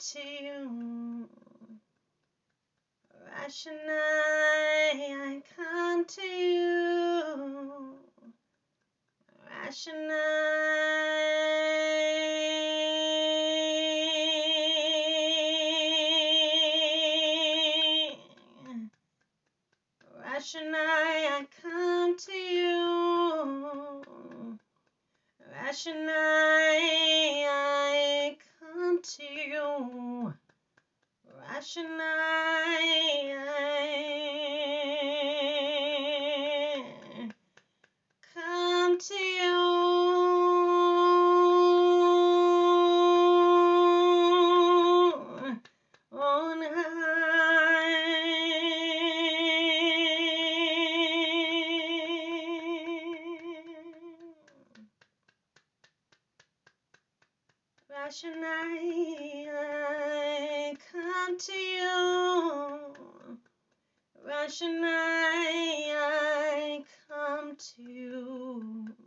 to you. Rashonai, I come to you. Rashonai. Rashonai, I come to you. Rashonai, Rashonai, Rashonai, I come to you.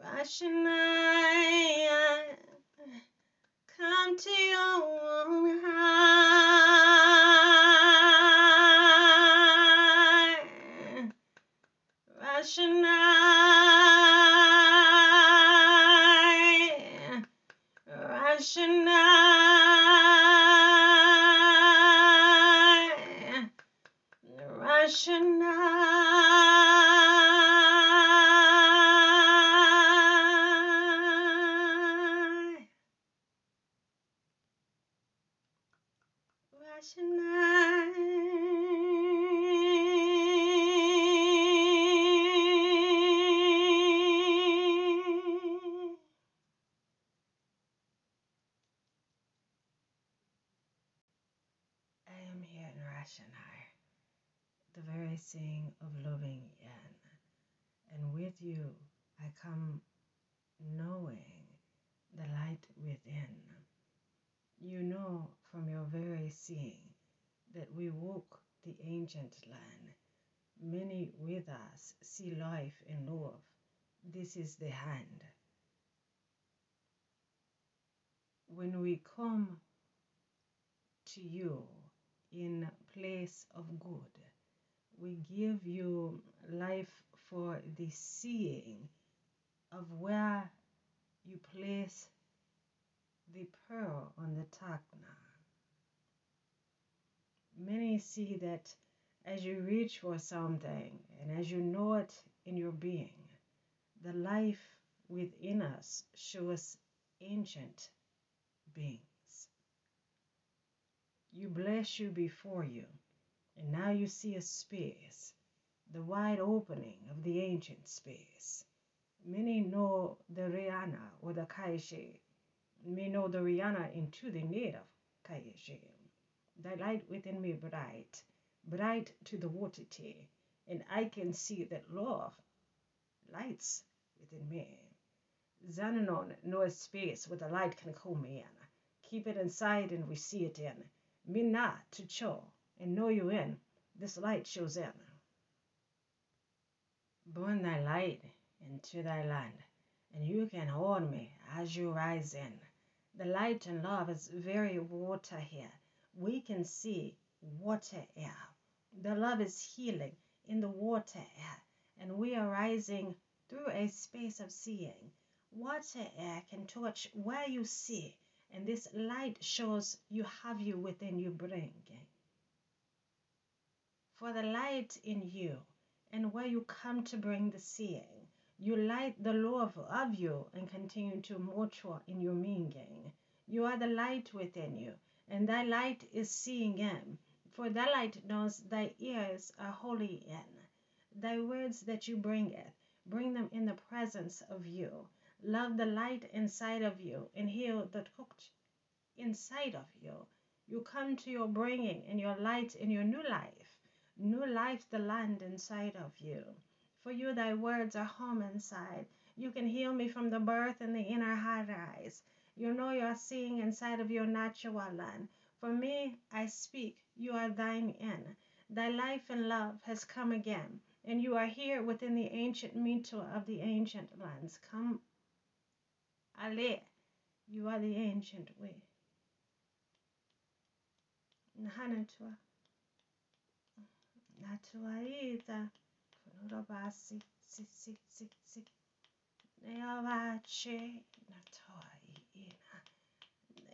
Rashonai, I come to. Rashonai, Rashonai, that we walk the ancient land. Many with us see life in love. This is the hand. When we come to you in place of good. We give you life for the seeing of where you place the pearl on the takna. Many see that as you reach for something and as you know it in your being, the life within us shows ancient beings you bless you before you, and now you see a space, the wide opening of the ancient space. Many know the Rihanna or the Kaishe, may know the Rihanna into the native Kaishe. The light within me bright, bright to the water tea, and I can see that love lights within me. Xananon knows space where the light can come in. Keep it inside and we see it in me not to show and know you in, this light shows in. Burn thy light into thy land, and you can hold me as you rise in. The light and love is very water here. We can see water air. The love is healing in the water air, and we are rising through a space of seeing. Water air can touch where you see and this light shows you have you within you bringing. For the light in you and where you come to bring the seeing, you light the love of you and continue to mature in your meaning. You are the light within you, and thy light is seeing in. For thy light knows thy ears are holy in. Thy words that you bringeth Bring them in the presence of you. Love the light inside of you and heal the tukch inside of you. You come to your bringing and your light in your new life. New life, the land inside of you. For you, thy words are home inside. You can heal me from the birth and the inner heart eyes. You know you're seeing inside of your natural land. For me, I speak, you are thine in. Thy life and love has come again, and you are here within the ancient mito of the ancient lands. Come, Ale, you are the ancient way. Natuaita.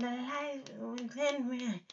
the light within me,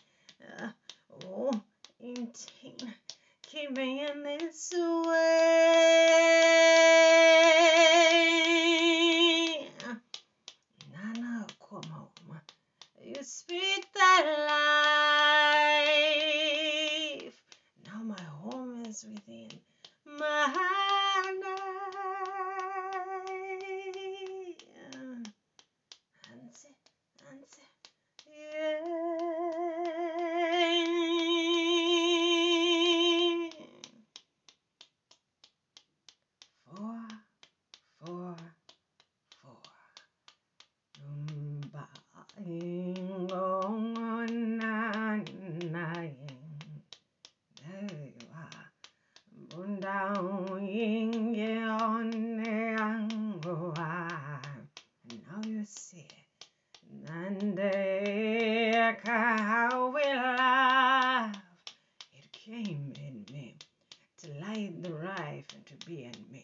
life and to be in me.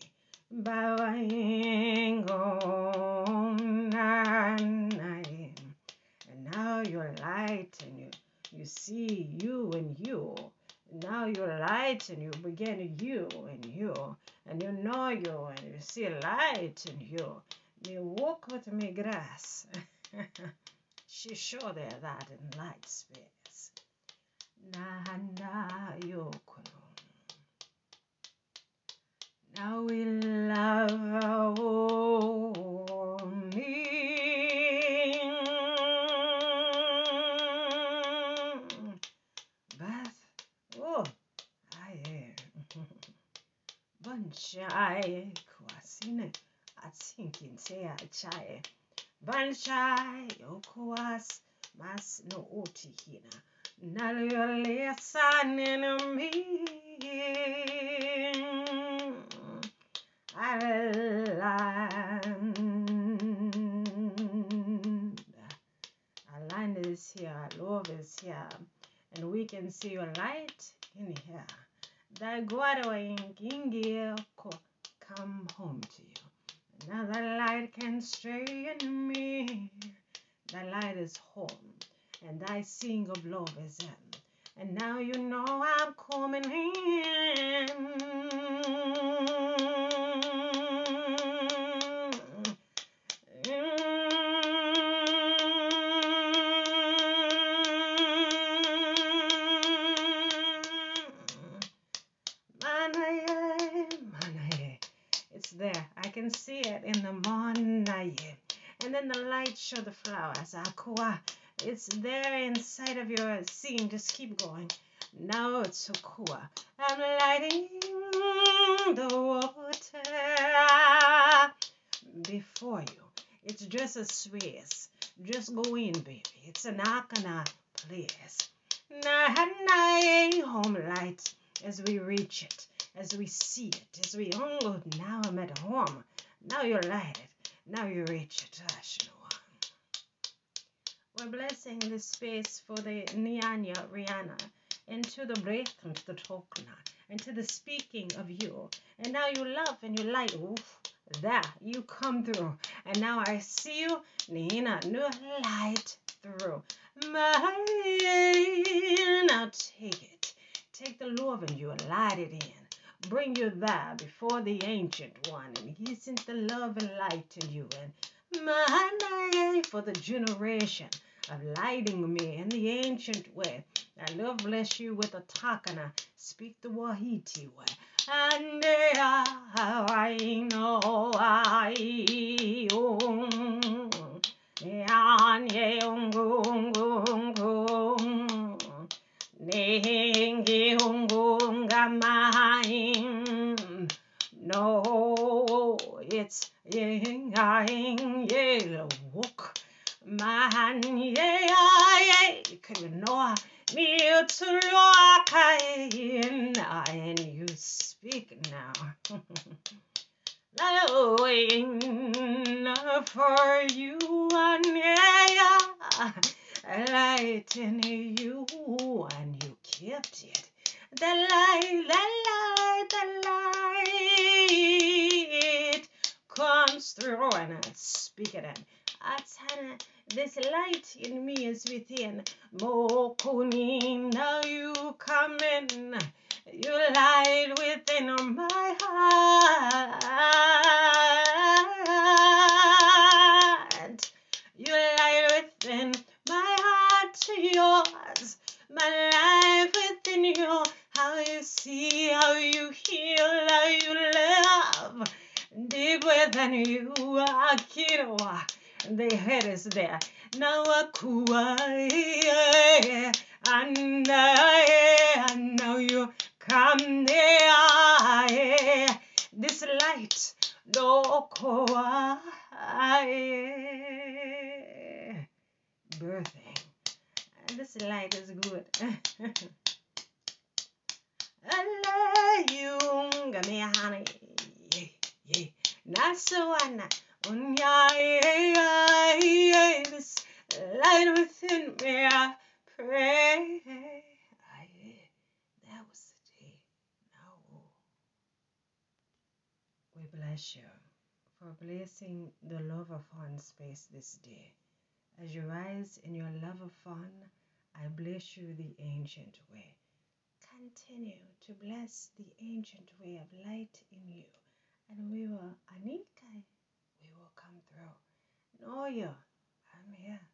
Bawaingonanayin. Oh, and now you're light and you you see you and you. Now you're light and you begin you and you. And you know you and you see light in you. You walk with me grass. she showed there that in light space. Atsinkin say achai. Banshai okuas. Mas no oti hina. Nalio sun in me. Land. Our land is here, love is here, and we can see your light in here. The guaro ko come home to you. Now the light can stray in me. The light is home, and I sing of love is in. And now you know I'm coming in. Manaye, manaye. It's there. I can see in the morning. And then the light show the flowers. Ah, Aqua. Ah. It's there inside of your scene. Just keep going. Now it's Okua. Ah. I'm lighting the water before you. It's just a space. Just go in, baby. It's an Akana place. Nahana eh, home light as we reach it, as we see it, as we oh now I'm at home. Now you light it. Now you reach it. Ashnoa. We're blessing this space for the Nyanya Rihanna into the breath into the tokna, into the speaking of you. And now you love and you light. Oof, there you come through. And now I see you, Nina, new light through. My, now take it. Take the love and you light it in. Bring you there before the ancient one, and he sent the love and light in you. And my for the generation of lighting me in the ancient way. I love bless you with a takana. Speak the Wahiti way. And I know I um, No, ying, ying, yellow walk man ye ye kunoa me to and you speak now Lowing for you and yeah light in you and you kept it the light the light the light through and speak it in Atana, this light in me is within. Mokuni, now you come in. You light within my heart. You light within my heart to yours. My life within you. How you see, how you heal, how you love. Deep within you, Akira the head is there. Now a and I know you come near. This light, do birthing. This light is good. I you, me honey. One. This light within me, I pray. That was the day. Now we bless you for blessing the love of fun space this day. As you rise in your love of fun, I bless you the ancient way. Continue to bless the ancient way of light in you, and we will Anika we will come through. Know you. I'm here.